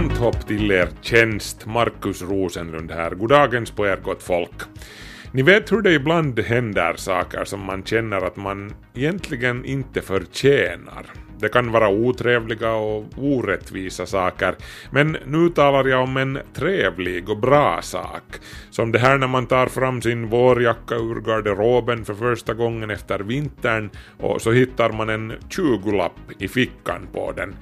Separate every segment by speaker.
Speaker 1: Kvanthopp till er tjänst, Markus Rosenlund här. Goddagens på er gott folk. Ni vet hur det ibland händer saker som man känner att man egentligen inte förtjänar. Det kan vara otrevliga och orättvisa saker, men nu talar jag om en trevlig och bra sak. Som det här när man tar fram sin vårjacka ur garderoben för första gången efter vintern och så hittar man en 20-lapp i fickan på den.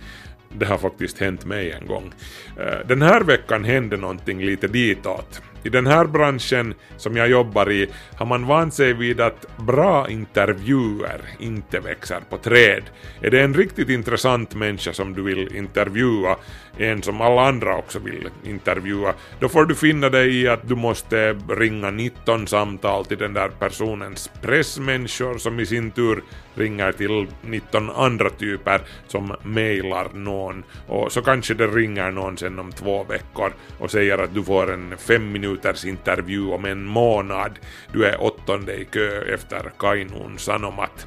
Speaker 1: Det har faktiskt hänt mig en gång. Eh, den här veckan hände någonting lite ditåt. I den här branschen som jag jobbar i har man vant sig vid att bra intervjuer inte växer på träd. Är det en riktigt intressant människa som du vill intervjua, en som alla andra också vill intervjua, då får du finna dig i att du måste ringa 19 samtal till den där personens pressmänniskor som i sin tur ringer till 19 andra typer som mejlar någon och så kanske det ringer någon sen om två veckor och säger att du får en fem minuters intervju om en månad. Du är åttonde i kö efter Kainun Sanomat.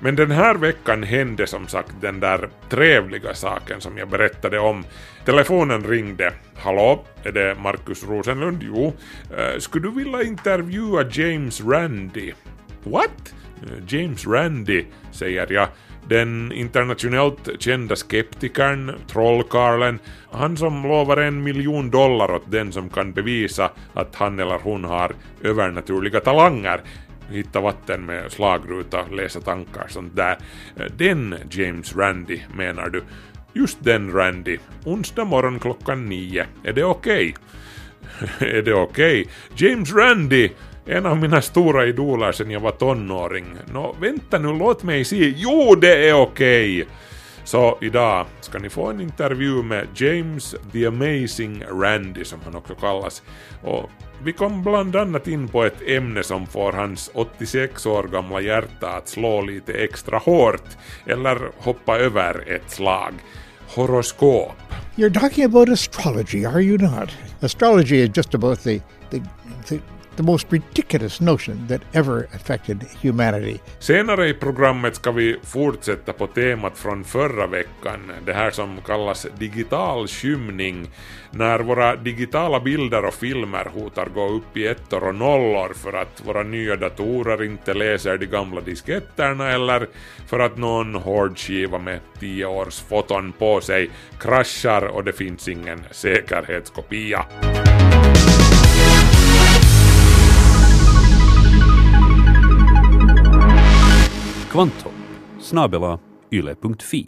Speaker 1: Men den här veckan hände som sagt den där trevliga saken som jag berättade om. Telefonen ringde. Hallå, är det Markus Rosenlund? Jo. Eh, skulle du vilja intervjua James Randi? What? Eh, James Randi, säger jag. Den internationellt kända skeptikern, trollkarlen, han som lovar en miljon dollar åt den som kan bevisa att han eller hon har övernaturliga talanger. Hitta vatten med slagruta, läsa tankar, sånt där. Den James Randi menar du? Just den Randy. Onsdag morgon klockan nio. Är det okej? är det okej? James Randi! En av mina stora idoler sen jag var tonåring. Nå, vänta nu, låt mig se. Jo, det är okej! Så idag ska ni få en intervju med James the Amazing Randy som han också kallas. Och vi kom bland annat in på ett ämne som får hans 86 år gamla hjärta att slå lite extra hårt eller hoppa över ett slag. Horoskop.
Speaker 2: You're talking about astrology, are you not? Astrology is just about the, the, the, the most ridiculous notion that ever affected humanity.
Speaker 1: Senare i programmet ska vi fortsätta på temat från förra veckan, det här som kallas digital skymning, när våra digitala bilder och filmer hotar gå upp i ettor och nollor för att våra nya datorer inte läser de gamla disketterna eller för att någon hårdskiva med 10 års foton på sig kraschar och det finns ingen säkerhetskopia.
Speaker 3: Kvanthopp, snabela yle.fi.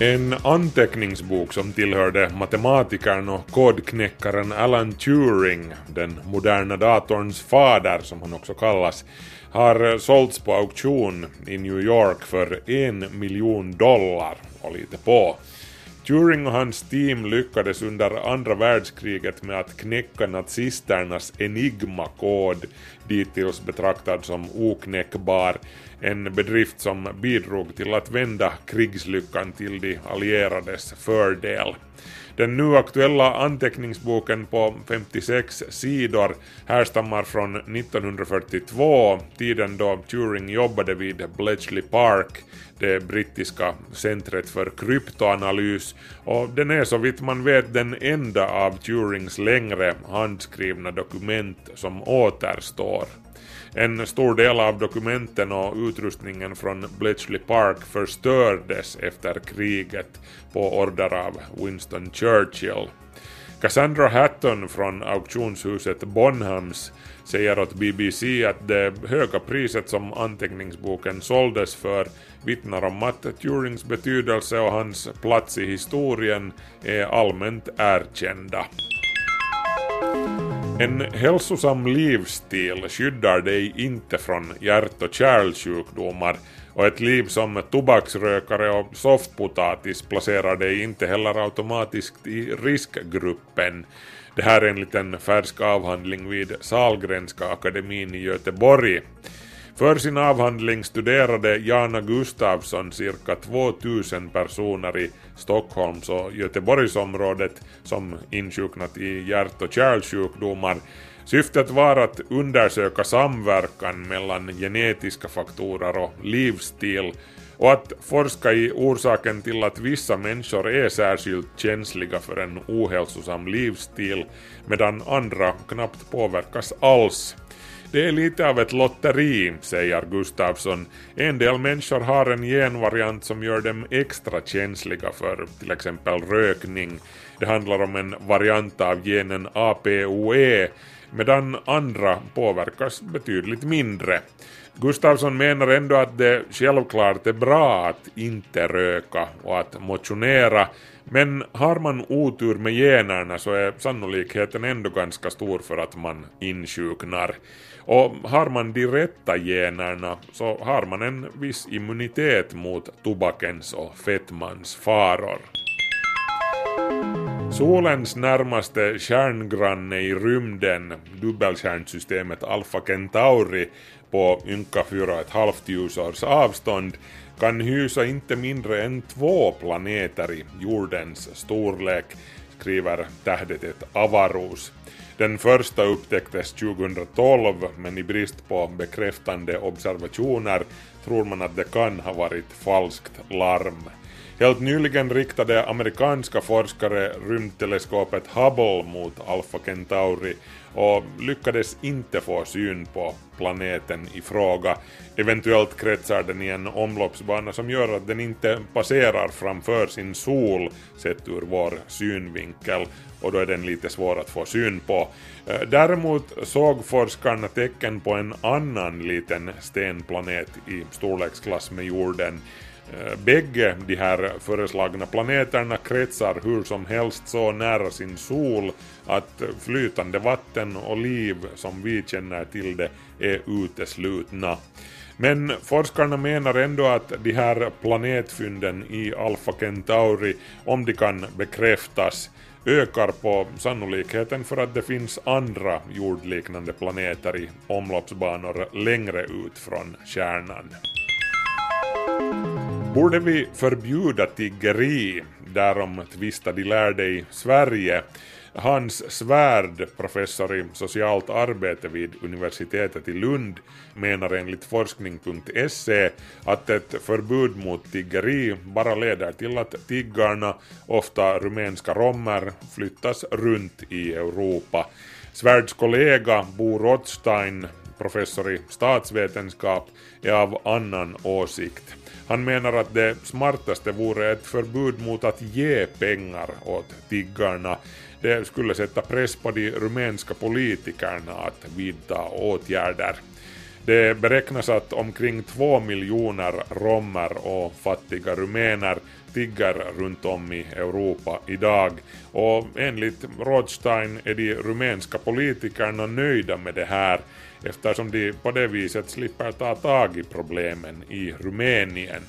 Speaker 1: En anteckningsbok som tillhörde matematikern och kodknäckaren Alan Turing, den moderna datorns fader som han också kallas, har sålts på auktion i New York för en miljon dollar och lite på. Turing och hans team lyckades under andra världskriget med att knäcka nazisternas enigma-kod, dittills betraktad som oknäckbar, en bedrift som bidrog till att vända krigslyckan till de allierades fördel. Den nu aktuella anteckningsboken på 56 sidor härstammar från 1942, tiden då Turing jobbade vid Bletchley Park, det brittiska centret för kryptoanalys, och den är så vitt man vet den enda av Turings längre handskrivna dokument som återstår. En stor del av dokumenten och utrustningen från Bletchley Park förstördes efter kriget på order av Winston Churchill. Cassandra Hatton från auktionshuset Bonhams säger åt BBC att det höga priset som anteckningsboken såldes för vittnar om att Turings betydelse och hans plats i historien är allmänt erkända. En hälsosam livsstil skyddar dig inte från hjärt och kärlsjukdomar och ett liv som tobaksrökare och softpotatis placerar dig inte heller automatiskt i riskgruppen. Det här är enligt en färsk avhandling vid Sahlgrenska akademin i Göteborg. För sin avhandling studerade Jana Gustafsson cirka 2000 personer i Stockholms och Göteborgsområdet som insjuknat i hjärt och kärlsjukdomar. Syftet var att undersöka samverkan mellan genetiska faktorer och livsstil och att forska i orsaken till att vissa människor är särskilt känsliga för en ohälsosam livsstil medan andra knappt påverkas alls. Det är lite av ett lotteri, säger Gustafsson. En del människor har en genvariant som gör dem extra känsliga för till exempel rökning. Det handlar om en variant av genen APOE, medan andra påverkas betydligt mindre. Gustafsson menar ändå att det självklart är bra att inte röka och att motionera, men har man otur med generna så är sannolikheten ändå ganska stor för att man insjuknar. Och har man de rätta generna så har man en viss immunitet mot tobakens och fetmans faror. Solens närmaste stjärngranne i rymden, dubbelstjärnsystemet Alpha Centauri, på ynka 4,5 ljusårs avstånd, kan hysa inte mindre än två planeter i jordens storlek, skriver tähdetet Avarus. Den första upptäcktes 2012 men i brist på bekräftande observationer tror man att det kan ha varit falskt larm. Helt nyligen riktade amerikanska forskare rymdteleskopet Hubble mot Alpha Centauri och lyckades inte få syn på planeten i fråga. Eventuellt kretsar den i en omloppsbana som gör att den inte passerar framför sin sol sett ur vår synvinkel och då är den lite svår att få syn på. Eh, däremot såg forskarna tecken på en annan liten stenplanet i storleksklass med jorden Eh, bägge de här föreslagna planeterna kretsar hur som helst så nära sin sol att flytande vatten och liv som vi känner till det är uteslutna. Men forskarna menar ändå att de här planetfynden i Alpha Centauri, om de kan bekräftas, ökar på sannolikheten för att det finns andra jordliknande planeter i omloppsbanor längre ut från kärnan. Borde vi förbjuda tiggeri? Därom tvistade de lärde i Sverige. Hans Svärd, professor i socialt arbete vid universitetet i Lund, menar enligt forskning.se att ett förbud mot tiggeri bara leder till att tiggarna, ofta rumänska romer, flyttas runt i Europa. Svärds kollega Bo Rothstein, professor i statsvetenskap, är av annan åsikt. Han menar att det smartaste vore ett förbud mot att ge pengar åt tiggarna. Det skulle sätta press på de rumänska politikerna att vidta åtgärder. Det beräknas att omkring två miljoner romer och fattiga rumäner tigger runt om i Europa idag och enligt Rothstein är de rumänska politikerna nöjda med det här eftersom de på det viset slipper ta tag i problemen i Rumänien.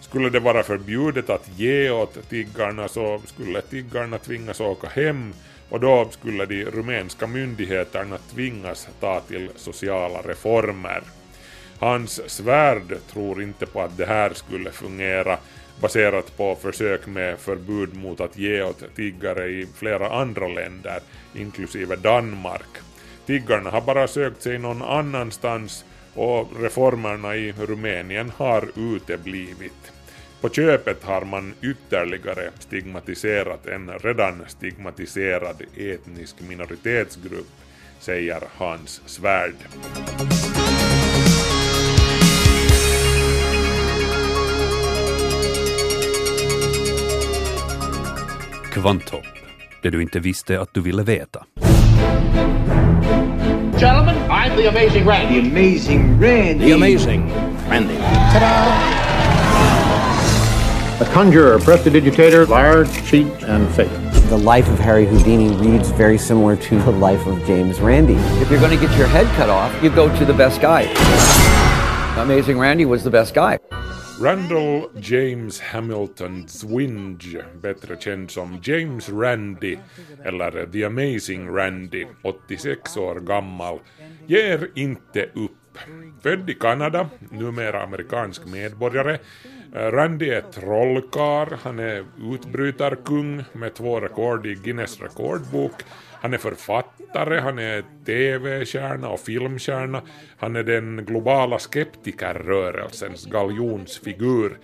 Speaker 1: Skulle det vara förbjudet att ge åt tiggarna så skulle tiggarna tvingas åka hem och då skulle de rumänska myndigheterna tvingas ta till sociala reformer. Hans svärd tror inte på att det här skulle fungera baserat på försök med förbud mot att ge åt tiggare i flera andra länder, inklusive Danmark. Tiggarna har bara sökt sig någon annanstans och reformerna i Rumänien har uteblivit. På köpet har man ytterligare stigmatiserat en redan stigmatiserad etnisk minoritetsgrupp, säger Hans Svärd.
Speaker 3: Kvanthopp, det du inte visste att du ville veta.
Speaker 4: Gentlemen, I'm the amazing Randy.
Speaker 5: The amazing Randy.
Speaker 4: The amazing Randy.
Speaker 6: A conjurer, prestidigitator, liar, cheat, and fake.
Speaker 5: the life of Harry Houdini reads very similar to the life of James Randi. If you're going to get your head cut off, you go to the best guy. Amazing Randy was the best guy.
Speaker 1: Randall James Hamilton Zwinge, bättre känd som James Randy eller The Amazing Randy, 86 år gammal, ger inte upp. Född i Kanada, numera amerikansk medborgare. Eh, Randy är trollkar, han är utbrytarkung med två rekord i Guinness rekordbok. Han är författare, han är TV-stjärna och filmstjärna, Han är den globala skeptikerrörelsens galjonsfigur.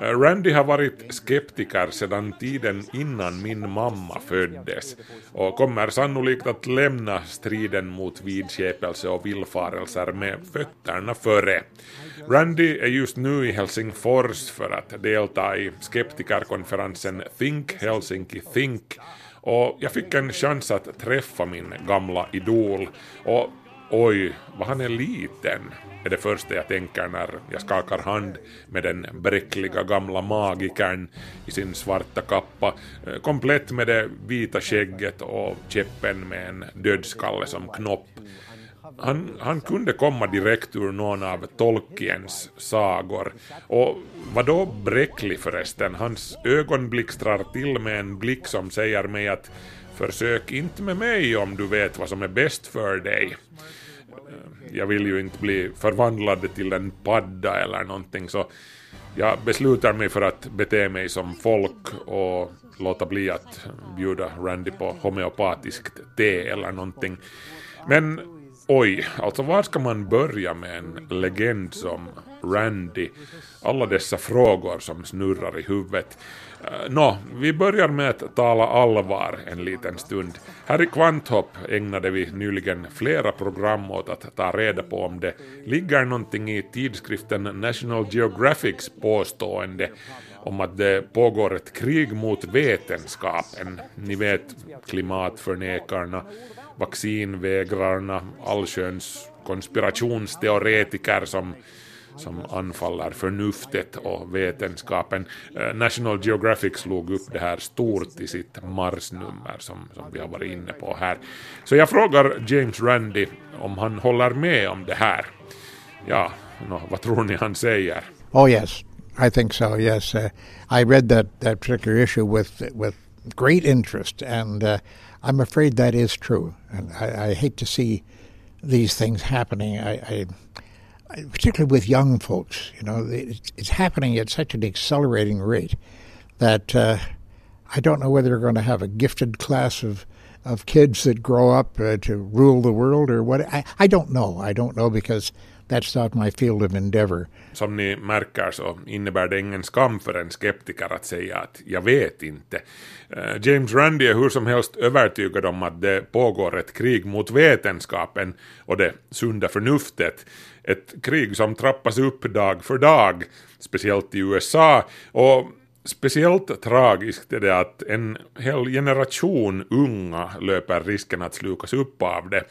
Speaker 1: Eh, Randy har varit skeptiker sedan tiden innan min mamma föddes och kommer sannolikt att lämna striden mot vidskepelse och villfarelser med fötterna före. Randy är just nu i Helsingfors för att delta i skeptikerkonferensen Think Helsinki Think och jag fick en chans att träffa min gamla idol och oj, vad han är liten är det första jag tänker när jag skakar hand med den bräckliga gamla magikern i sin svarta kappa, eh, komplett med det vita skägget och käppen med en dödskalle som knopp. Han, han kunde komma direkt ur någon av Tolkiens sagor. Och vad då bräcklig förresten? Hans ögon blixtrar till med en blick som säger mig att försök inte med mig om du vet vad som är bäst för dig jag vill ju inte bli förvandlad till en padda eller någonting så jag beslutar mig för att bete mig som folk och låta bli att bjuda Randy på homeopatiskt te eller någonting. Men oj, alltså var ska man börja med en legend som Randy? Alla dessa frågor som snurrar i huvudet. Eh, nå, vi börjar med att tala allvar en liten stund. Här i Kvanthopp ägnade vi nyligen flera program åt att ta reda på om det ligger någonting i tidskriften National Geographics påstående om att det pågår ett krig mot vetenskapen. Ni vet klimatförnekarna, vaccinvägrarna, allsköns konspirationsteoretiker som som anfaller förnuftet och vetenskapen. Eh, National Geographic slog upp det här stort i sitt marsnummer som, som vi har varit inne på här. Så jag frågar James Randi om han håller med om det här. Ja, no, vad tror ni han säger?
Speaker 2: Oh yes, I think so. Yes, uh, I read that that particular issue with with great interest, and uh, I'm afraid that is true. And I, I hate to see these things happening. I, I particularly with young folks, you know, it's, it's happening at such an accelerating rate that uh, I don't know whether we're going to have a gifted class of of kids that grow up uh, to rule the world or what. I, I don't know. I don't know because that's not my field of endeavor.
Speaker 1: Som ni märker så innebär det ingen skam för en skeptiker att säga att jag vet inte. Eh, James Randi är hur som helst övertygad om att det pågår ett krig mot vetenskapen och det sunda förnuftet. Ett krig som trappas upp dag för dag, speciellt i USA. Och Speciellt tragiskt är det att en hel generation unga löper risken att slukas upp av det.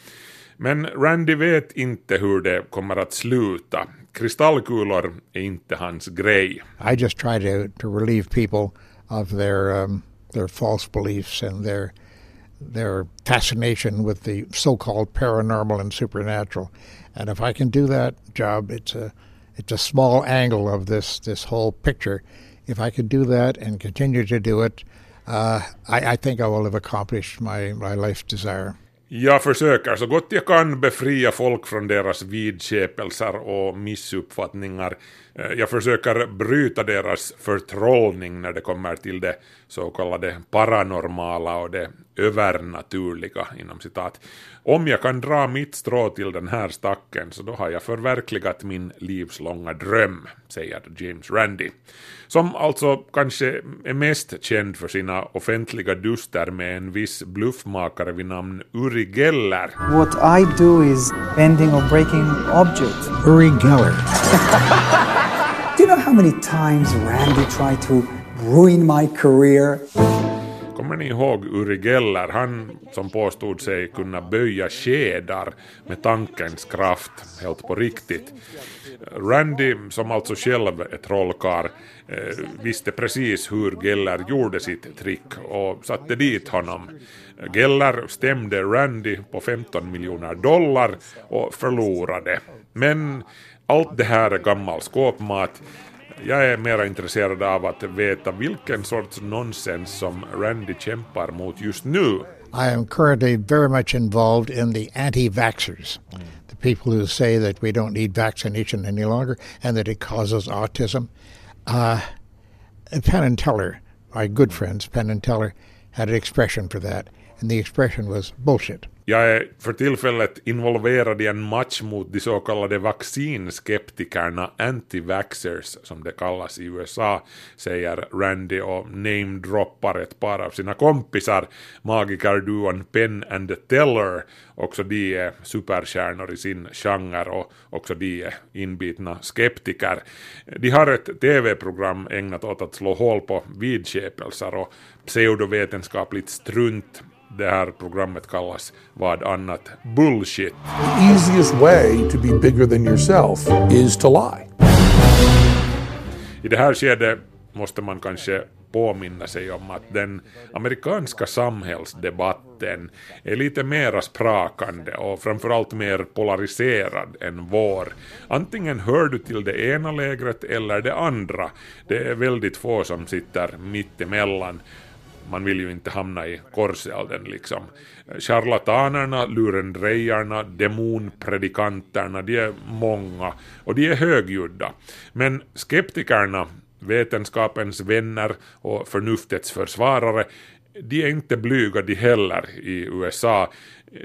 Speaker 1: Men Randy vet inte hur det kommer att sluta. Kristallkulor är inte hans grej.
Speaker 2: I just try to, to relieve people of their, um, their false beliefs and their, their fascination with the so-called paranormal and supernatural. And if I can do that job, it's a, it's a small angle of this, this whole picture. If I can do that and continue to do it, uh, I, I think I will have accomplished my, my life's desire.
Speaker 1: Jag försöker så gott jag kan befria folk från deras vidskepelser och missuppfattningar. Eh, jag försöker bryta deras förtrollning när det kommer till det så kallade paranormala och det övernaturliga inom citat. Om jag kan dra mitt strå till den här stacken så då har jag förverkligat min livslånga dröm, säger James Randi. Som alltså kanske är mest känd för sina offentliga duster med en viss bluffmakare vid namn Uri Geller.
Speaker 6: What I do is bending or breaking objects.
Speaker 2: Uri Geller.
Speaker 6: Do you know how many times Randy tried to ruin my career?
Speaker 1: Kommer ni ihåg Uri Geller, han som påstod sig kunna böja skedar med tankens kraft, helt på riktigt. Randy, som alltså själv är trollkarl, eh, visste precis hur Geller gjorde sitt trick och satte dit honom. Geller stämde Randy på 15 miljoner dollar och förlorade. Men allt det här är gammal skåpmat. Jag är intresserad av att veta vilken sorts nonsens som Randy kämpar mot just nu.
Speaker 2: I am currently very much involved in the anti-vaxxers, the people who say that we don't need vaccination any longer and that it causes autism. Uh, Penn and Teller, my good friends, Penn and Teller, had an expression for that, and the expression was bullshit.
Speaker 1: Jag är för tillfället involverad i en match mot de så kallade vaccinskeptikerna, anti-vaxxers som det kallas i USA, säger Randy och namedroppar ett par av sina kompisar, magikerduon Penn and Teller. Också de är superstjärnor i sin genre och också de är inbitna skeptiker. De har ett tv-program ägnat åt att slå hål på vidskepelser och pseudovetenskapligt strunt det här programmet kallas vad annat bullshit.
Speaker 7: The easiest way to be bigger than yourself is to lie.
Speaker 1: I det här skedet måste man kanske påminna sig om att den amerikanska samhällsdebatten är lite mera sprakande och framförallt mer polariserad än vår. Antingen hör du till det ena lägret eller det andra. Det är väldigt få som sitter mitt emellan man vill ju inte hamna i korselden liksom. Charlatanerna, lurendrejarna, demonpredikanterna, de är många och de är högljudda. Men skeptikerna, vetenskapens vänner och förnuftets försvarare, de är inte blyga de heller i USA.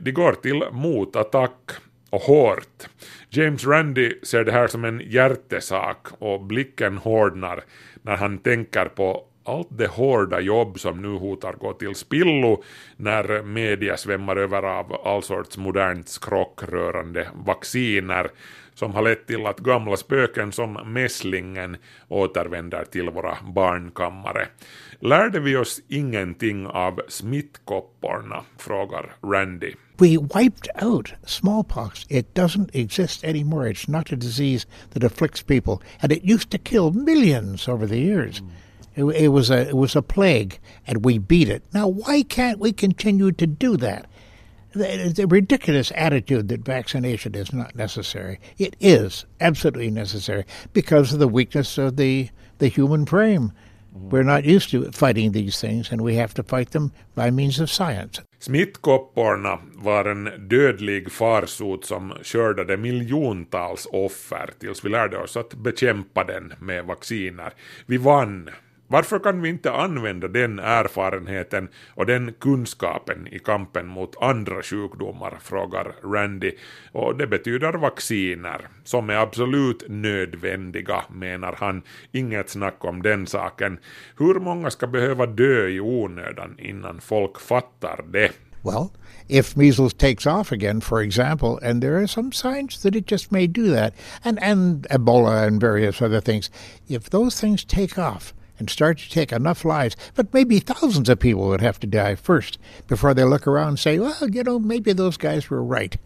Speaker 1: De går till motattack och hårt. James Randi ser det här som en hjärtesak och blicken hårdnar när han tänker på allt det hårda jobb som nu hotar gå till spillo när media svämmar över av all sorts modernt skrock rörande vacciner som har lett till att gamla spöken som mässlingen återvänder till våra barnkammare. Lärde vi oss ingenting av smittkopporna? frågar Randy.
Speaker 2: We wiped out smallpox. It doesn't exist anymore. It's not a disease that afflicts people, and it used to kill millions over the years. It, it was a it was a plague, and we beat it. Now, why can't we continue to do that? The, the ridiculous attitude that vaccination is not necessary. It is absolutely necessary because of the weakness of the the human frame. Mm-hmm. We're not used to fighting these things, and we have to fight them by means of science.
Speaker 1: Smittkopporna var en dödlig farsot som skördade miljontals offer tills vi lärde oss att bekämpa den med vacciner. Vi vann varför kan vi inte använda den erfarenheten och den kunskapen i kampen mot andra sjukdomar, frågar Randy. Och det betyder vacciner, som är absolut nödvändiga, menar han. Inget snack om den saken. Hur många ska behöva dö i onödan innan folk fattar det?
Speaker 2: Well, if measles takes off again, for example, and there are some signs that it just may do that, and, and Ebola and various other things, if those things take off, and start to take enough lives, but maybe thousands of people would have to die first before they look around and say, well, you know, maybe those guys were right.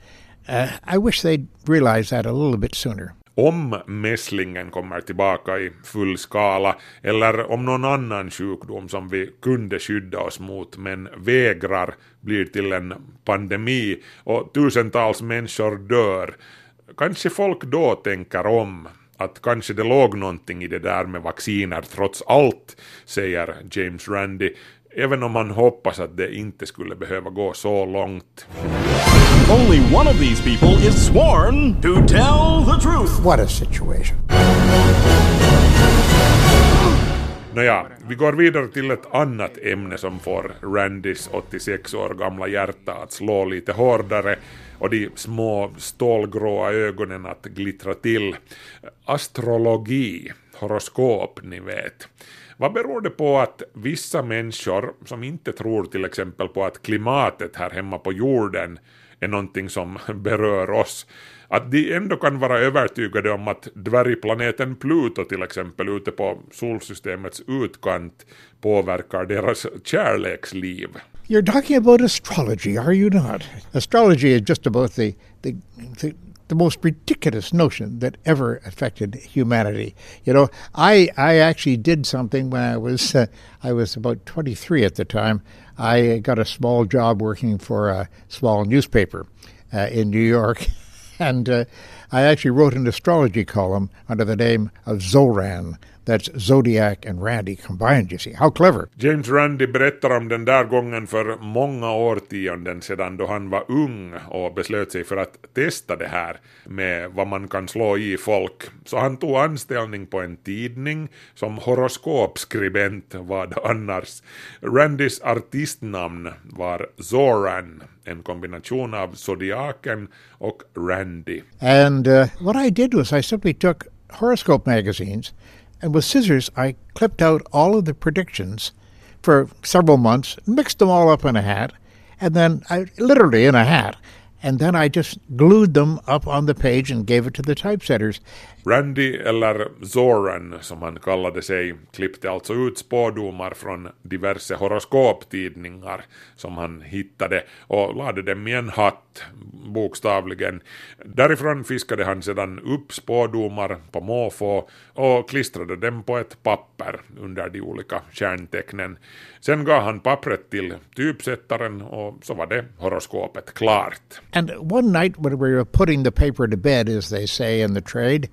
Speaker 2: Uh, I wish they'd realize that a little bit sooner.
Speaker 1: Om mässlingen kommer tillbaka i full skala eller om någon annan sjukdom som vi kunde skydda oss mot men vägrar blir till en pandemi och tusentals människor dör, kanske folk då tänker om att kanske det låg någonting i det där med vacciner trots allt, säger James Randi, även om han hoppas att det inte skulle behöva gå så långt.
Speaker 8: Only one of these people is sworn to tell the truth.
Speaker 2: What a situation.
Speaker 1: Nåja, vi går vidare till ett annat ämne som får Randys 86 år gamla hjärta att slå lite hårdare och de små stålgråa ögonen att glittra till. Astrologi, horoskop, ni vet. Vad beror det på att vissa människor som inte tror till exempel på att klimatet här hemma på jorden är någonting som berör oss, att de ändå kan vara övertygade om att dvärgplaneten Pluto till exempel ute på solsystemets utkant påverkar deras kärleksliv.
Speaker 2: You're talking about astrology, are you not? Astrology is just about the, the, the, the most ridiculous notion that ever affected humanity. You know, I, I actually did something when I was, uh, I was about 23 at the time. I got a small job working for a small newspaper uh, in New York. And uh, I actually wrote an astrology column under the name of Zoran. That's Zodiac and Randy combined, you see. How clever.
Speaker 1: James Randi berättar om den där gången för många årtionden sedan då han var ung och beslöt sig för att testa det här med vad man kan slå i folk. Så han tog anställning på en tidning som horoskopskribent vad annars. Randys artistnamn var Zoran, en kombination av Zodiaken och Randy.
Speaker 2: And uh, what I did was I simply took horoscope magazines and with scissors I clipped out all of the predictions for several months, mixed them all up in a hat, and then I literally in a hat. And then I just glued them up on the page and gave it to the typesetters.
Speaker 1: Randy, eller Zoran som han kallade sig, klippte alltså ut spådomar från diverse horoskoptidningar som han hittade och lade dem i en hatt, bokstavligen. Därifrån fiskade han sedan upp spådomar på måfå och klistrade dem på ett papper under de olika stjärntecknen. Sen gav han pappret till typsättaren och så var det horoskopet klart.
Speaker 2: And one night when we were putting the paper to bed, as they say in the trade,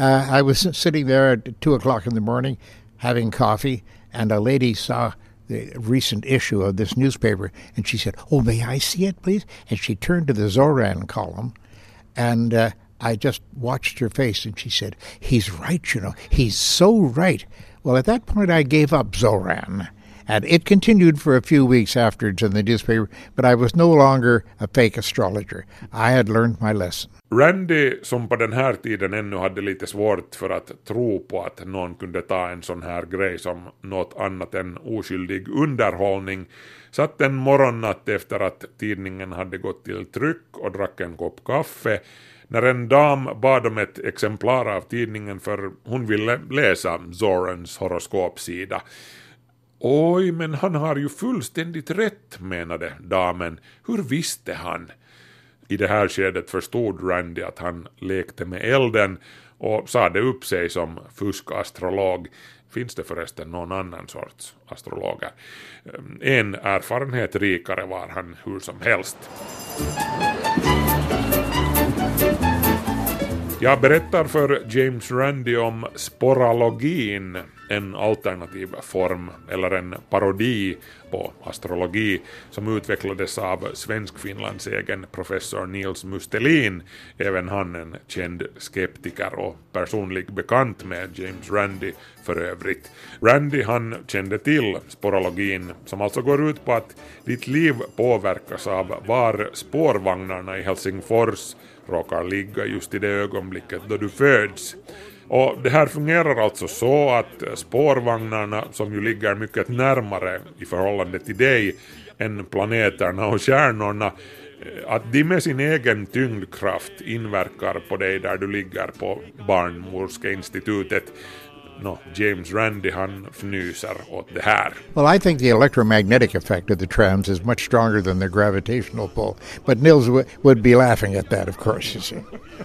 Speaker 2: uh, I was sitting there at two o'clock in the morning having coffee, and a lady saw the recent issue of this newspaper, and she said, "Oh, may I see it, please?" And she turned to the Zoran column, and uh, I just watched her face, and she said, "He's right, you know. He's so right." Well, at that point, I gave up Zoran. And it continued for a few weeks afterwards in the newspaper, but I was no longer a fake astrologer. I had learned my lesson.
Speaker 1: Randy, som på den här tiden ännu hade lite svårt för att tro på att någon kunde ta en sån här grej som något annat än oskyldig underhållning, satt en morgonnatt efter att tidningen hade gått till tryck och drack en kopp kaffe när en dam bad om ett exemplar av tidningen för hon ville läsa Zorans horoskopsida. Oj, men han har ju fullständigt rätt, menade damen. Hur visste han? I det här skedet förstod Randy att han lekte med elden och sade upp sig som fuskastrolog. Finns det förresten någon annan sorts astrologer? Eh, en erfarenhet rikare var han hur som helst. Jag berättar för James Randi om sporalogin, en alternativ form eller en parodi på astrologi som utvecklades av Svensk-Finlands egen professor Nils Mustelin, även han en känd skeptiker och personlig bekant med James Randi för övrigt. Randi han kände till sporologin som alltså går ut på att ditt liv påverkas av var spårvagnarna i Helsingfors råkar ligga just i det ögonblicket då du föds. Och det här fungerar alltså så att spårvagnarna, som ju ligger mycket närmare i förhållande till dig än planeterna och stjärnorna, eh, att de med sin egen tyngdkraft inverkar på dig där du ligger på barnmorskeinstitutet no, James Randi han fnyser åt det här.
Speaker 2: Well, I think the electromagnetic effect of the trams is much stronger than the gravitational pull. But Nils would be laughing at that, of course, you see.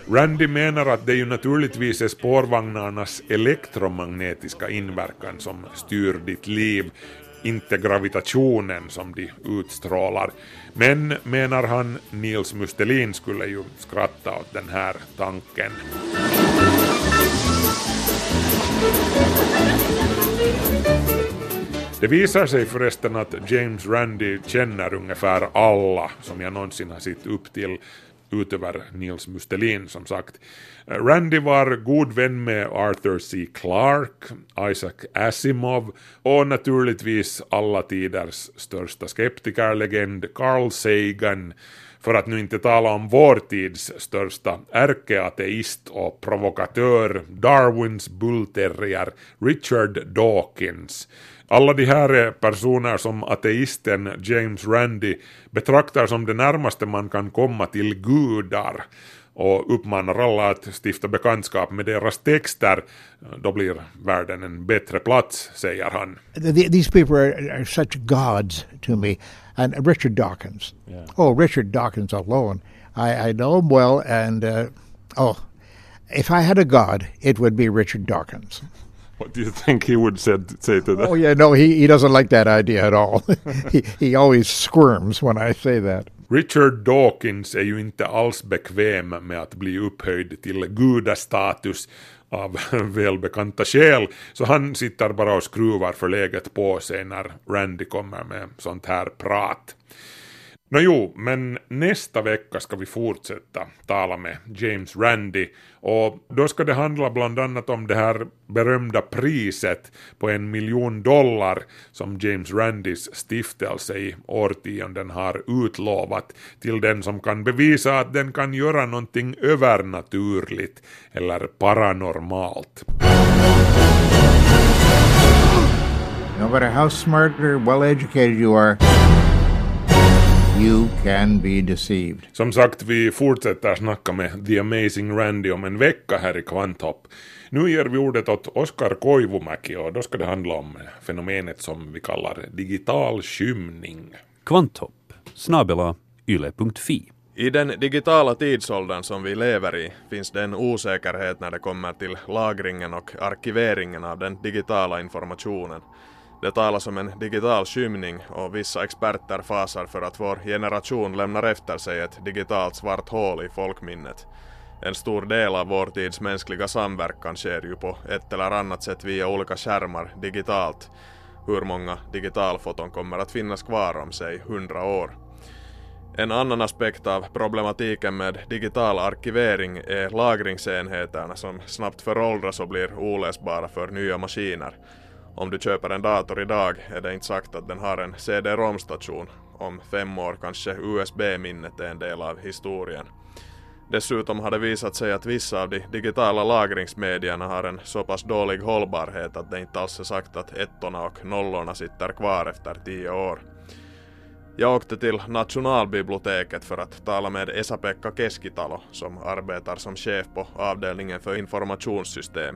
Speaker 1: Randy menar att det ju naturligtvis är spårvagnarnas elektromagnetiska inverkan som styr ditt liv, inte gravitationen som de utstrålar. Men, menar han, Nils Mustelin skulle ju skratta åt den här tanken. Det visar sig förresten att James Randi känner ungefär alla som jag någonsin har sett upp till utöver Nils Mustelin som sagt. Randy var god vän med Arthur C. Clarke, Isaac Asimov och naturligtvis alla tiders största skeptikerlegend Carl Sagan För att nu inte tala om vår tids största ärkeateist och provokatör, Darwins bullterrier Richard Dawkins. Alla de här är personer som ateisten James Randi betraktar som det närmaste man kan komma till gudar och uppmanar alla att stifta bekantskap med deras texter. Då blir världen en bättre plats, säger han.
Speaker 2: Th- These people are, are such gods to me. And Richard Dawkins. Oh, Richard Dawkins alone. I, I know him well, and uh, oh, if I had a god, it would be Richard Dawkins.
Speaker 1: What do you think he would said, say to that?
Speaker 2: Oh, yeah, no, he, he doesn't like that idea at all. he, he always squirms when I say that.
Speaker 1: Richard Dawkins är ju inte alls bekväm med att bli upphöjd till gudastatus av välbekanta skäl, så han sitter bara och skruvar förläget på sig när Randy kommer med sånt här prat. No jo, men nästa vecka ska vi fortsätta tala med James Randi och då ska det handla bland annat om det här berömda priset på en miljon dollar som James Randis stiftelse i årtionden har utlovat till den som kan bevisa att den kan göra någonting övernaturligt eller paranormalt.
Speaker 9: No matter how smart or well educated you are, you can be deceived.
Speaker 1: Som sagt, vi fortsätter snacka med The Amazing Randy om en vecka här i Kvanthopp. Nu ger vi ordet åt Oskar Koivumäki och då ska det handla om fenomenet som vi kallar digital skymning.
Speaker 3: Kvanthopp snabela yle.fi.
Speaker 10: I den digitala tidsåldern som vi lever i finns det en osäkerhet när det kommer till lagringen och arkiveringen av den digitala informationen. Det talas om en digital skymning och vissa experter fasar för att vår generation lämnar efter sig ett digitalt svart hål i folkminnet. En stor del av vår tids mänskliga samverkan sker ju på ett eller annat sätt via olika skärmar digitalt. Hur många digitalfoton kommer att finnas kvar om sig hundra år? En annan aspekt av problematiken med digital arkivering är lagringsenheterna som snabbt föråldras och blir oläsbara för nya maskiner. Om du köper en dator idag är det inte sagt att den har en CD-ROM-station. Om fem år kanske USB-minnet är en del av historien. Dessutom har det visat sig att vissa av de digitala lagringsmedierna har en så pass dålig hållbarhet att det inte alls är sagt att ettorna och nollorna sitter kvar efter tio år. Jag åkte till Nationalbiblioteket för att tala med Esa-Pekka Keskitalo som arbetar som chef på avdelningen för informationssystem.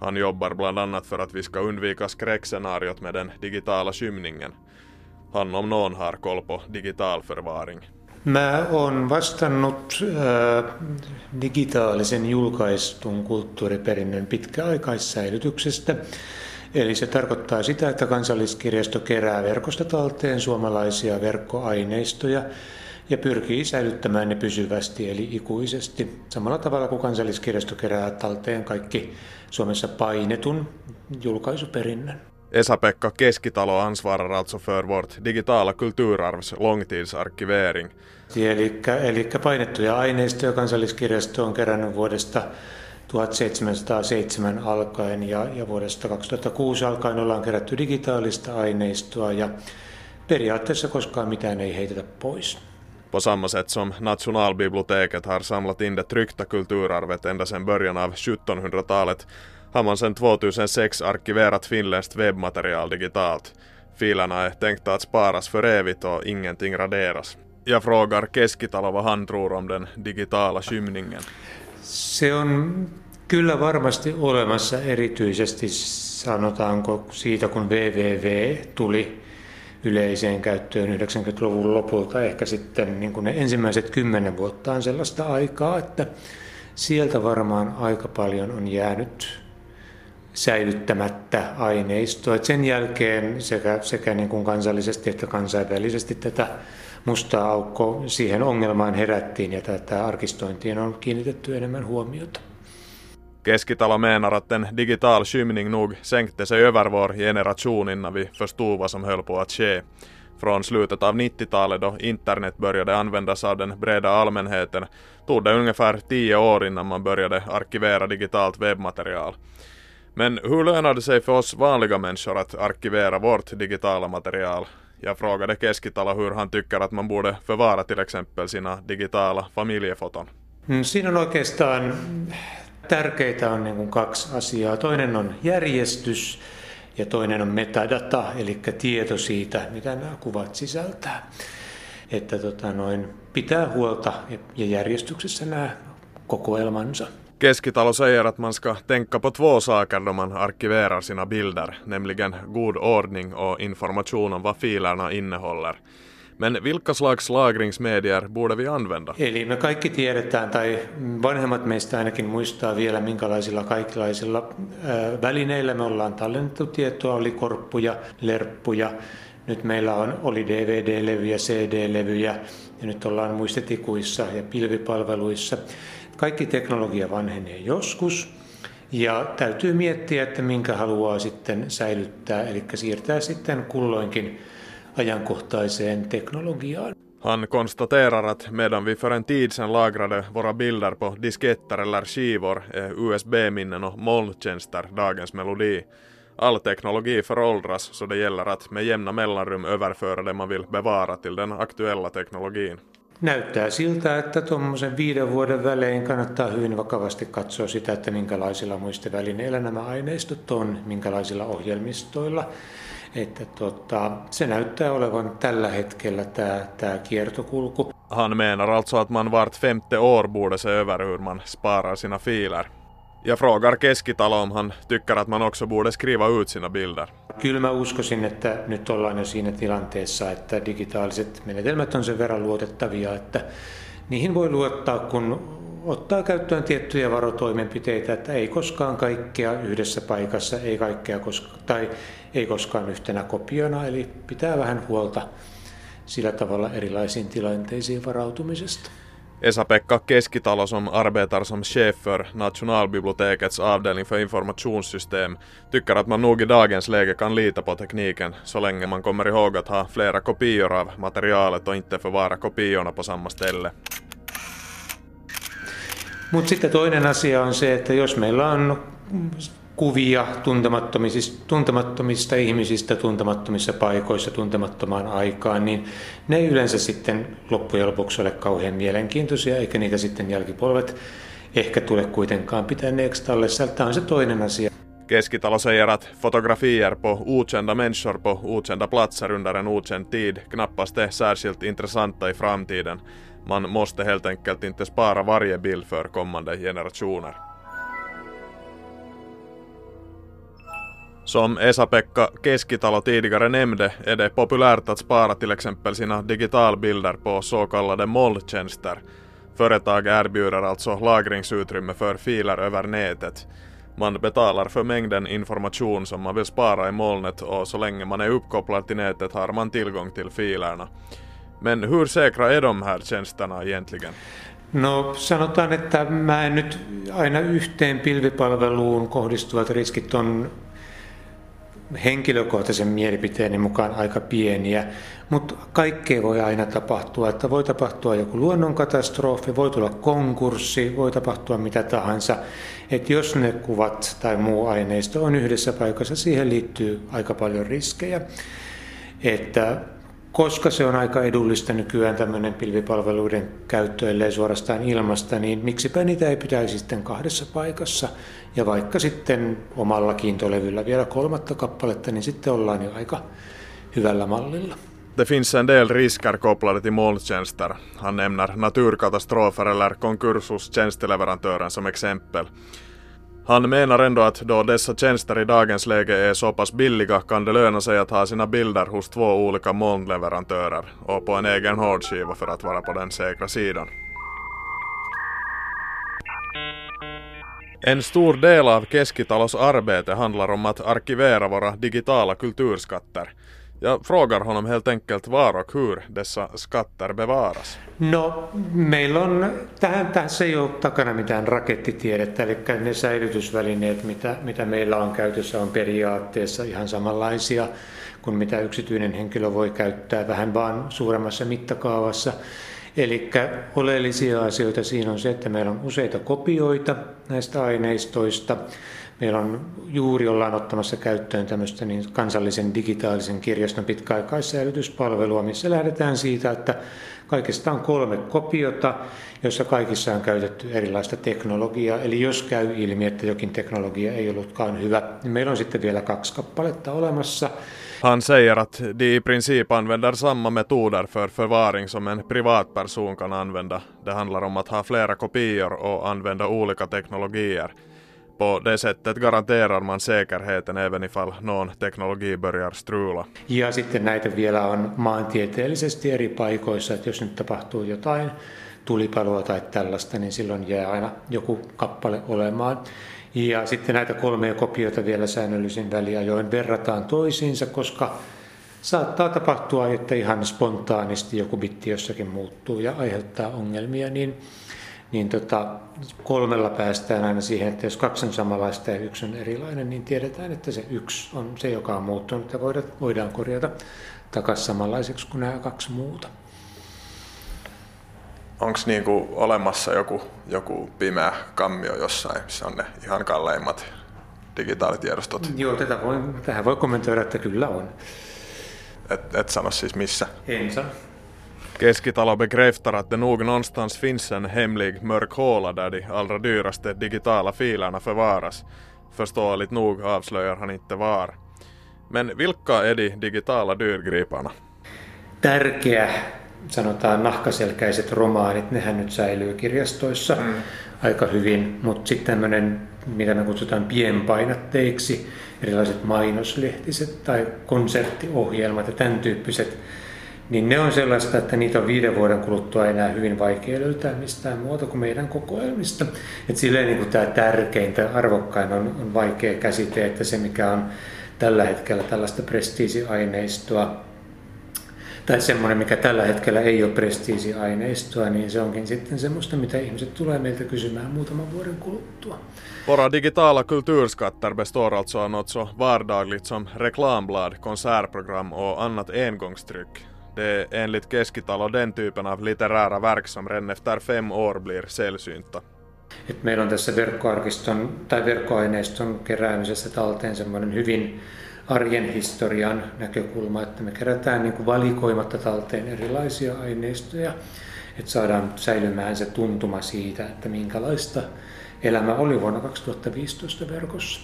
Speaker 10: Han jobbar bland annat för att vi ska undvika skräckscenariot med den digitala skymningen. Han om någon har koll på digital förvaring.
Speaker 11: Mä oon vastannut äh, digitaalisen julkaistun kulttuuriperinnön pitkäaikaissäilytyksestä. Eli se tarkoittaa sitä, että kansalliskirjasto kerää verkosta talteen suomalaisia verkkoaineistoja ja pyrkii säilyttämään ne pysyvästi eli ikuisesti. Samalla tavalla kuin kansalliskirjasto kerää talteen kaikki Suomessa painetun julkaisuperinnön.
Speaker 10: Esa-Pekka Keskitalo ansvarar alltså för vårt digitala kulturarvs långtidsarkivering.
Speaker 11: Eli, eli painettuja aineistoja kansalliskirjasto on kerännyt vuodesta 1707 alkaen ja, ja vuodesta 2006 alkaen ollaan kerätty digitaalista aineistoa ja periaatteessa koskaan mitään ei heitetä pois.
Speaker 10: På samma sätt som Nationalbiblioteket har samlat in det tryckta kulturarvet ända sedan början av 1700-talet har man sedan 2006 arkiverat finländskt webbmaterial digitalt. Filerna är tänkta att sparas för evigt och ingenting raderas. Jag frågar Keskitalo vad han tror om den digitala skymningen.
Speaker 11: Se on kyllä varmasti olemassa erityisesti sanotaanko siitä kun www tuli yleiseen käyttöön 90-luvun lopulta. Ehkä sitten niin kuin ne ensimmäiset kymmenen vuotta on sellaista aikaa, että sieltä varmaan aika paljon on jäänyt säilyttämättä aineistoa. Et sen jälkeen sekä, sekä niin kuin kansallisesti että kansainvälisesti tätä mustaa aukko siihen ongelmaan herättiin ja tätä arkistointiin on kiinnitetty enemmän huomiota.
Speaker 10: Keskitalo menar att en digital skymning nog sänkte sig över vår generation innan vi förstod vad som höll på att ske. Från slutet av 90-talet då internet började användas av den breda allmänheten tog det ungefär 10 år innan man började arkivera digitalt webbmaterial. Men hur lönar det sig för oss vanliga människor att arkivera vårt digitala material? Jag frågade Keskitalo hur han tycker att man borde förvara till exempel sina digitala familjefoton.
Speaker 11: Mm, siinä on oikeastaan tärkeitä on niin kuin kaksi asiaa. Toinen on järjestys ja toinen on metadata, eli tieto siitä, mitä nämä kuvat sisältää. Että tota noin, pitää huolta ja järjestyksessä nämä kokoelmansa.
Speaker 10: Keskitalo säger att man ska tänka på två saker då man arkiverar sina bilder, nämligen god ordning och information om vad filerna innehåller. Men vilka slags lagringsmedier borde vi använda?
Speaker 11: Eli me kaikki tiedetään, tai vanhemmat meistä ainakin muistaa vielä, minkälaisilla kaikenlaisilla välineillä me ollaan tallennettu tietoa, oli korppuja, lerppuja, nyt meillä on, oli DVD-levyjä, CD-levyjä ja nyt ollaan muistetikuissa ja pilvipalveluissa. Kaikki teknologia vanhenee joskus ja täytyy miettiä, että minkä haluaa sitten säilyttää, eli siirtää sitten kulloinkin ajankohtaiseen teknologiaan.
Speaker 10: Han konstaterar att medan vi för en tid sedan lagrade våra bilder på disketter eller skivor är USB-minnen och molntjänster dagens melodi. All teknologi föråldras så det gäller att med jämna mellanrum överföra det man vill bevara till den aktuella teknologin.
Speaker 11: Näyttää siltä, että tuommoisen viiden vuoden välein kannattaa hyvin vakavasti katsoa sitä, että minkälaisilla muistivälineillä nämä aineistot on, minkälaisilla ohjelmistoilla. Että tota, se näyttää olevan tällä hetkellä tämä, tämä kiertokulku.
Speaker 10: Han menar alltså att man vart femte år borde se över hur man sparar sina filer. Jag frågar Keskitalo om han tycker att man också borde skriva ut sina bilder.
Speaker 11: Kyllä mä uskoisin, että nyt ollaan jo siinä tilanteessa, että digitaaliset menetelmät on sen verran luotettavia, että niihin voi luottaa, kun ottaa käyttöön tiettyjä varotoimenpiteitä, että ei koskaan kaikkea yhdessä paikassa, ei kaikkea koska, tai ei koskaan yhtenä kopiona, eli pitää vähän huolta sillä tavalla erilaisiin tilanteisiin varautumisesta.
Speaker 10: Esa-Pekka Keskitalo som arbetar som chef för Nationalbibliotekets avdelning för informationssystem tycker att man nog i dagens läge kan lita på tekniken så länge man kommer ihåg att ha flera kopior av materialet och inte förvara kopiorna på samma ställe.
Speaker 11: Mutta sitten toinen asia on se, että jos meillä on kuvia tuntemattomista, tuntemattomista ihmisistä tuntemattomissa paikoissa tuntemattomaan aikaan, niin ne ei yleensä sitten loppujen lopuksi ole kauhean mielenkiintoisia, eikä niitä sitten jälkipolvet ehkä tule kuitenkaan pitäneeksi tallessa. Tämä on se toinen asia.
Speaker 10: Keskitalo fotografier på okända människor på okända platser under en okänd tid knappast är särskilt intressanta i framtiden. Man måste helt enkelt inte spara varje bild för kommande generationer. Som Esa-Pekka Keskitalo tidigare nämnde är det populärt att spara till exempel sina digitalbilder på så kallade molntjänster. Företag erbjuder alltså lagringsutrymme för filer över nätet. Man betalar för mängden information som man vill spara i molnet och så länge man är uppkopplad till nätet har man tillgång till filerna. Men hur säkra är de här tjänsterna egentligen?
Speaker 11: No sanotaan, että mä en nyt aina yhteen pilvipalveluun kohdistuvat riskit on henkilökohtaisen mielipiteeni mukaan aika pieniä, mutta kaikkea voi aina tapahtua. Että voi tapahtua joku luonnonkatastrofi, voi tulla konkurssi, voi tapahtua mitä tahansa. Että jos ne kuvat tai muu aineisto on yhdessä paikassa, siihen liittyy aika paljon riskejä. Että koska se on aika edullista nykyään tämmöinen pilvipalveluiden käyttö, ellei suorastaan ilmasta, niin miksipä niitä ei pitäisi sitten kahdessa paikassa. Ja vaikka sitten omalla kiintolevyllä vielä kolmatta kappaletta, niin sitten ollaan jo aika hyvällä mallilla.
Speaker 10: Det finns en del risker kopplade till molntjänster. Han nämner naturkatastrofer eller konkurs hos tjänsteleverantören som exempel. Han menar ändå att då dessa tjänster i dagens läge är så pass billiga kan det löna sig att ha sina bilder hos två olika molnleverantörer och på en egen hårdskiva för att vara på den säkra sidan. En stor del av Keskitalos arbete handlar om att arkivera våra digitala kulturskatter. Jag frågar honom helt enkelt var och hur dessa skatter bevaras.
Speaker 11: No, meillä on, tähän, tässä ei ole takana mitään rakettitiedettä, eli ne säilytysvälineet, mitä, mitä meillä on käytössä, on periaatteessa ihan samanlaisia kuin mitä yksityinen henkilö voi käyttää, vähän vaan suuremmassa mittakaavassa. Eli oleellisia asioita siinä on se, että meillä on useita kopioita näistä aineistoista. Meillä on juuri ollaan ottamassa käyttöön tämmöistä niin kansallisen digitaalisen kirjaston pitkäaikaissäilytyspalvelua, missä lähdetään siitä, että kaikista on kolme kopiota, joissa kaikissa on käytetty erilaista teknologiaa. Eli jos käy ilmi, että jokin teknologia ei ollutkaan hyvä, niin meillä on sitten vielä kaksi kappaletta olemassa.
Speaker 10: Han säger att de i princip använder samma metoder för förvaring som en privatperson kan använda. Det handlar om att ha flera kopior och använda olika teknologier. På det sättet garanterar man säkerheten även ifall någon teknologi börjar strula.
Speaker 11: Ja sitten näitä vielä on maantieteellisesti eri paikoissa, että jos nyt tapahtuu jotain tulipaloa tai tällaista, niin silloin jää aina joku kappale olemaan. Ja sitten näitä kolmea kopiota vielä säännöllisin väliajoin verrataan toisiinsa, koska saattaa tapahtua, että ihan spontaanisti joku bitti jossakin muuttuu ja aiheuttaa ongelmia, niin, niin tota, kolmella päästään aina siihen, että jos kaksi on samanlaista ja yksi on erilainen, niin tiedetään, että se yksi on se, joka on muuttunut ja voidaan korjata takaisin samanlaiseksi kuin nämä kaksi muuta.
Speaker 10: Onko niinku olemassa joku, joku pimeä kammio jossain, missä on ne ihan kalleimmat digitaalitiedostot?
Speaker 11: Joo, tätä voi, tähän voi kommentoida, että kyllä on.
Speaker 10: Et, et sano siis missä?
Speaker 11: En sano.
Speaker 10: Keskitalo bekräftar att det nog någonstans finns en hemlig mörk håla där de allra dyraste digitala filerna förvaras. Förståeligt nog avslöjar han inte var. Men vilka är de digitala dyrgriparna?
Speaker 11: Tärkeä sanotaan nahkaselkäiset romaanit, nehän nyt säilyy kirjastoissa mm. aika hyvin, mutta sitten tämmöinen, mitä me kutsutaan pienpainatteiksi, erilaiset mainoslehtiset tai konserttiohjelmat ja tämän tyyppiset, niin ne on sellaista, että niitä on viiden vuoden kuluttua enää hyvin vaikea löytää mistään muuta kuin meidän kokoelmista. Et silleen niin kuin tämä tärkeintä, arvokkain on, on vaikea käsite, että se mikä on tällä hetkellä tällaista prestiisiaineistoa, tai semmoinen, mikä tällä hetkellä ei ole prestiisiaineistoa, niin se onkin sitten semmoista, mitä ihmiset tulee meiltä kysymään muutaman vuoden kuluttua.
Speaker 10: Våra digitala kulturskatter består alltså av något så vardagligt som reklamblad, konsertprogram och annat engångstryck. Det är enligt Keskitalo den typen av litterära verk som redan efter fem år blir sällsynta.
Speaker 11: Et meillä on tässä verkkoarkiston tai verkkoaineiston keräämisessä talteen semmoinen hyvin arjen historian näkökulma, että me kerätään niin kuin valikoimatta talteen erilaisia aineistoja, että saadaan säilymään se tuntuma siitä, että minkälaista elämä oli vuonna 2015 verkossa.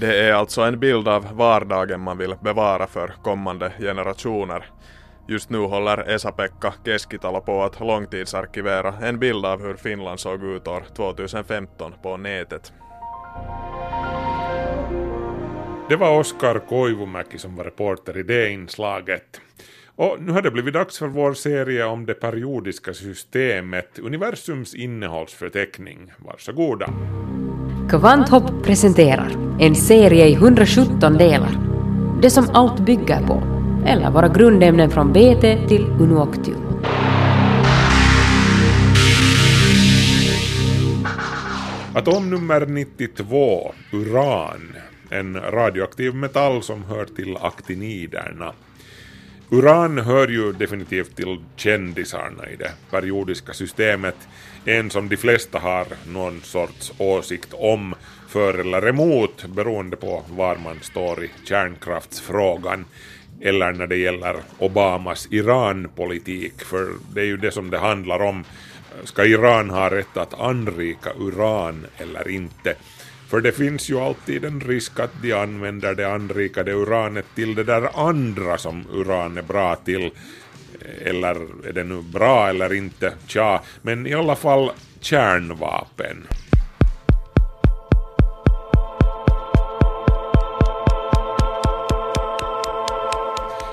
Speaker 10: Det är alltså en bild av vardagen man vill bevara för kommande generationer. Just nu håller Esa-Pekka Keskitalo på att långtidsarkivera en bild av hur Finland såg ut år 2015 på nätet.
Speaker 1: Det var Oskar Koivumäki som var reporter i det inslaget. Och nu har det blivit dags för vår serie om det periodiska systemet, universums innehållsförteckning. Varsågoda.
Speaker 12: Kvanthopp presenterar en serie i 117 delar. Det som allt bygger på, eller våra grundämnen från BT till Unuoctium.
Speaker 1: Atomnummer 92, uran, en radioaktiv metall som hör till aktiniderna. Uran hör ju definitivt till kändisarna i det periodiska systemet, en som de flesta har någon sorts åsikt om, för eller emot, beroende på var man står i kärnkraftsfrågan, eller när det gäller Obamas Iran-politik, för det är ju det som det handlar om. Ska Iran ha rätt att anrika uran eller inte? För det finns ju alltid en risk att de använder det anrikade uranet till det där andra som uran är bra till. Eller är det nu bra eller inte? Tja, men i alla fall kärnvapen.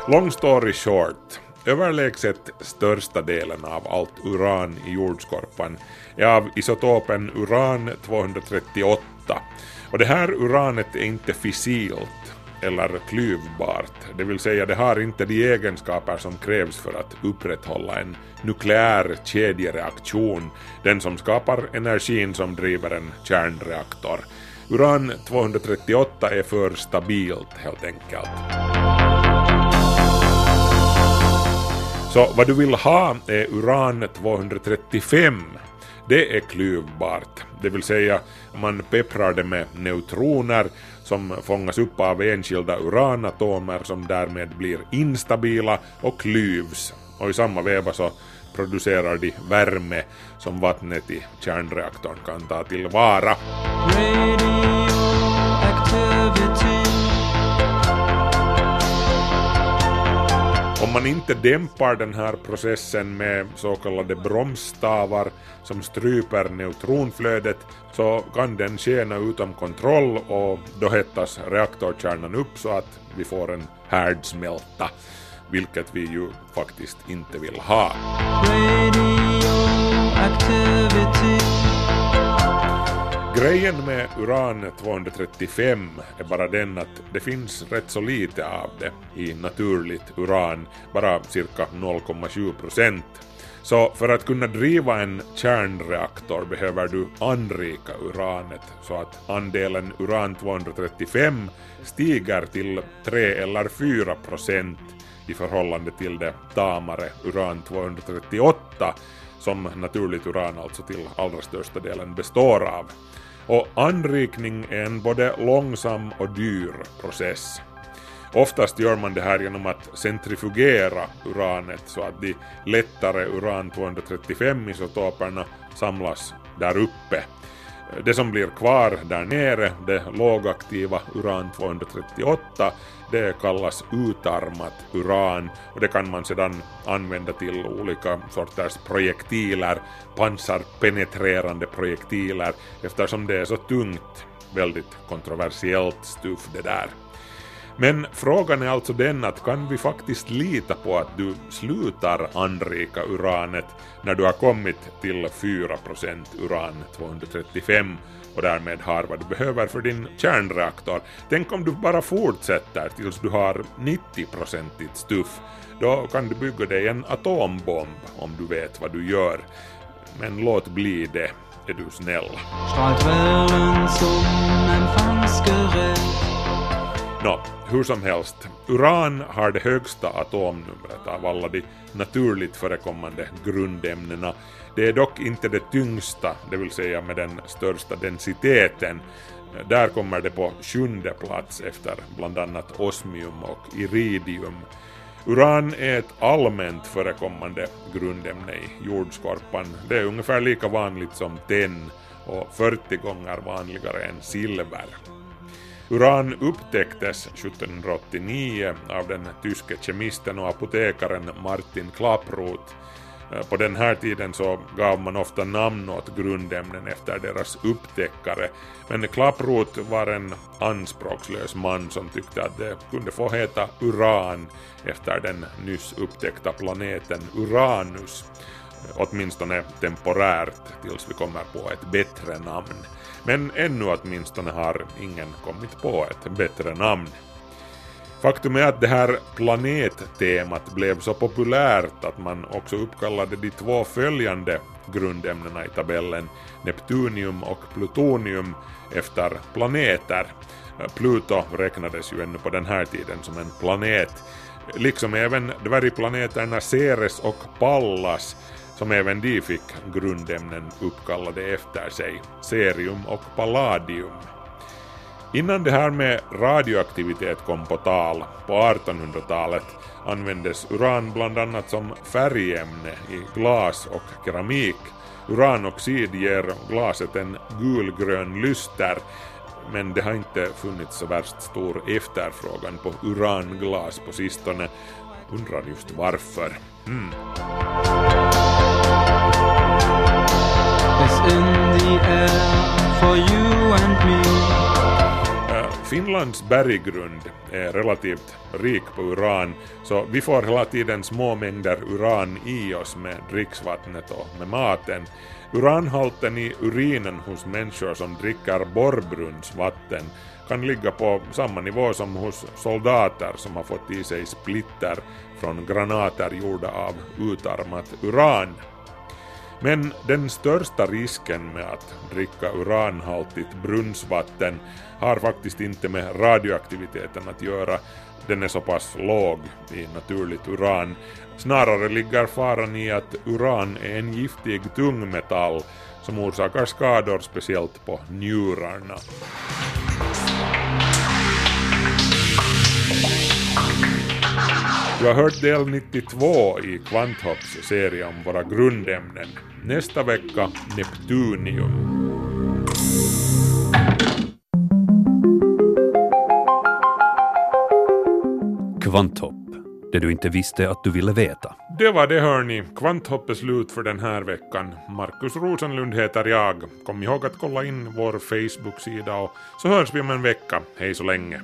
Speaker 1: Long story short. Överlägset största delen av allt uran i jordskorpan är av isotopen uran-238 och det här uranet är inte fissilt eller klyvbart, det vill säga det har inte de egenskaper som krävs för att upprätthålla en nukleär kedjereaktion, den som skapar energin som driver en kärnreaktor. Uran-238 är för stabilt helt enkelt. Så vad du vill ha är uran-235 det är klyvbart, det vill säga man pepprar det med neutroner som fångas upp av enskilda uranatomer som därmed blir instabila och klyvs. Och i samma veva så producerar de värme som vattnet i kärnreaktorn kan ta tillvara. Om man inte dämpar den här processen med så kallade bromsstavar som stryper neutronflödet så kan den skena utom kontroll och då hettas reaktorkärnan upp så att vi får en härdsmälta, vilket vi ju faktiskt inte vill ha. Grejen med uran-235 är bara den att det finns rätt så lite av det i naturligt uran, bara cirka 0,7 procent. Så för att kunna driva en kärnreaktor behöver du anrika uranet så att andelen uran-235 stiger till 3 eller 4 procent i förhållande till det tamare uran-238 som naturligt uran alltså till allra största delen består av. Och anrikning är en både långsam och dyr process. Oftast gör man det här genom att centrifugera uranet så att de lättare uran-235 isotoperna samlas där uppe. Det som blir kvar där nere, det lågaktiva uran-238, det kallas utarmat uran och det kan man sedan använda till olika sorters projektiler, pansarpenetrerande projektiler, eftersom det är så tungt. Väldigt kontroversiellt stuff det där. Men frågan är alltså den att kan vi faktiskt lita på att du slutar anrika uranet när du har kommit till 4% uran-235 och därmed har vad du behöver för din kärnreaktor. Tänk om du bara fortsätter tills du har 90-procentigt stuff. Då kan du bygga dig en atombomb om du vet vad du gör. Men låt bli det, är du snäll. Nå, hur som helst, uran har det högsta atomnumret av alla de naturligt förekommande grundämnena. Det är dock inte det tyngsta, det vill säga med den största densiteten. Där kommer det på sjunde plats efter bland annat osmium och iridium. Uran är ett allmänt förekommande grundämne i jordskorpan. Det är ungefär lika vanligt som tenn och 40 gånger vanligare än silver. Uran upptäcktes 1789 av den tyske kemisten och apotekaren Martin Klaproth. Eh, på den här tiden så gav man ofta namn åt grundämnen efter deras upptäckare, men Klapprot var en anspråkslös man som tyckte att det kunde få heta uran efter den nyss upptäckta planeten Uranus, eh, åtminstone temporärt tills vi kommer på ett bättre namn. Men ännu åtminstone har ingen kommit på ett bättre namn. Faktum är att det här planettemat blev så populärt att man också uppkallade de två följande grundämnena i tabellen, Neptunium och Plutonium, efter planeter. Pluto räknades ju ännu på den här tiden som en planet, liksom även dvärgplaneterna Ceres och Pallas som även de fick grundämnen uppkallade efter sig, cerium och palladium. Innan det här med radioaktivitet kom på tal, på 1800-talet, användes uran bland annat som färgämne i glas och keramik. Uranoxid ger glaset en gulgrön lyster, men det har inte funnits så värst stor efterfrågan på uranglas på sistone. Undrar just varför. Hmm. me Finlands berggrund är relativt rik på uran, så vi får hela tiden små mängder uran i oss med dricksvattnet och med maten. Uranhalten i urinen hos människor som dricker borrbrunnsvatten kan ligga på samma nivå som hos soldater som har fått i sig splitter från granater gjorda av utarmat uran. Men den största risken med att dricka uranhaltigt brunnsvatten har faktiskt inte med radioaktiviteten att göra, den är så pass låg i naturligt uran. Snarare ligger faran i att uran är en giftig tungmetall som orsakar skador speciellt på njurarna. Du har hört del 92 i Kvanthopps serie om våra grundämnen. Nästa vecka Neptunium.
Speaker 3: Kvanthopp, det du inte visste att du ville veta.
Speaker 1: Det var det hörni. Kvanthopp är slut för den här veckan. Markus Rosenlund heter jag. Kom ihåg att kolla in vår Facebook-sida och så hörs vi om en vecka. Hej så länge.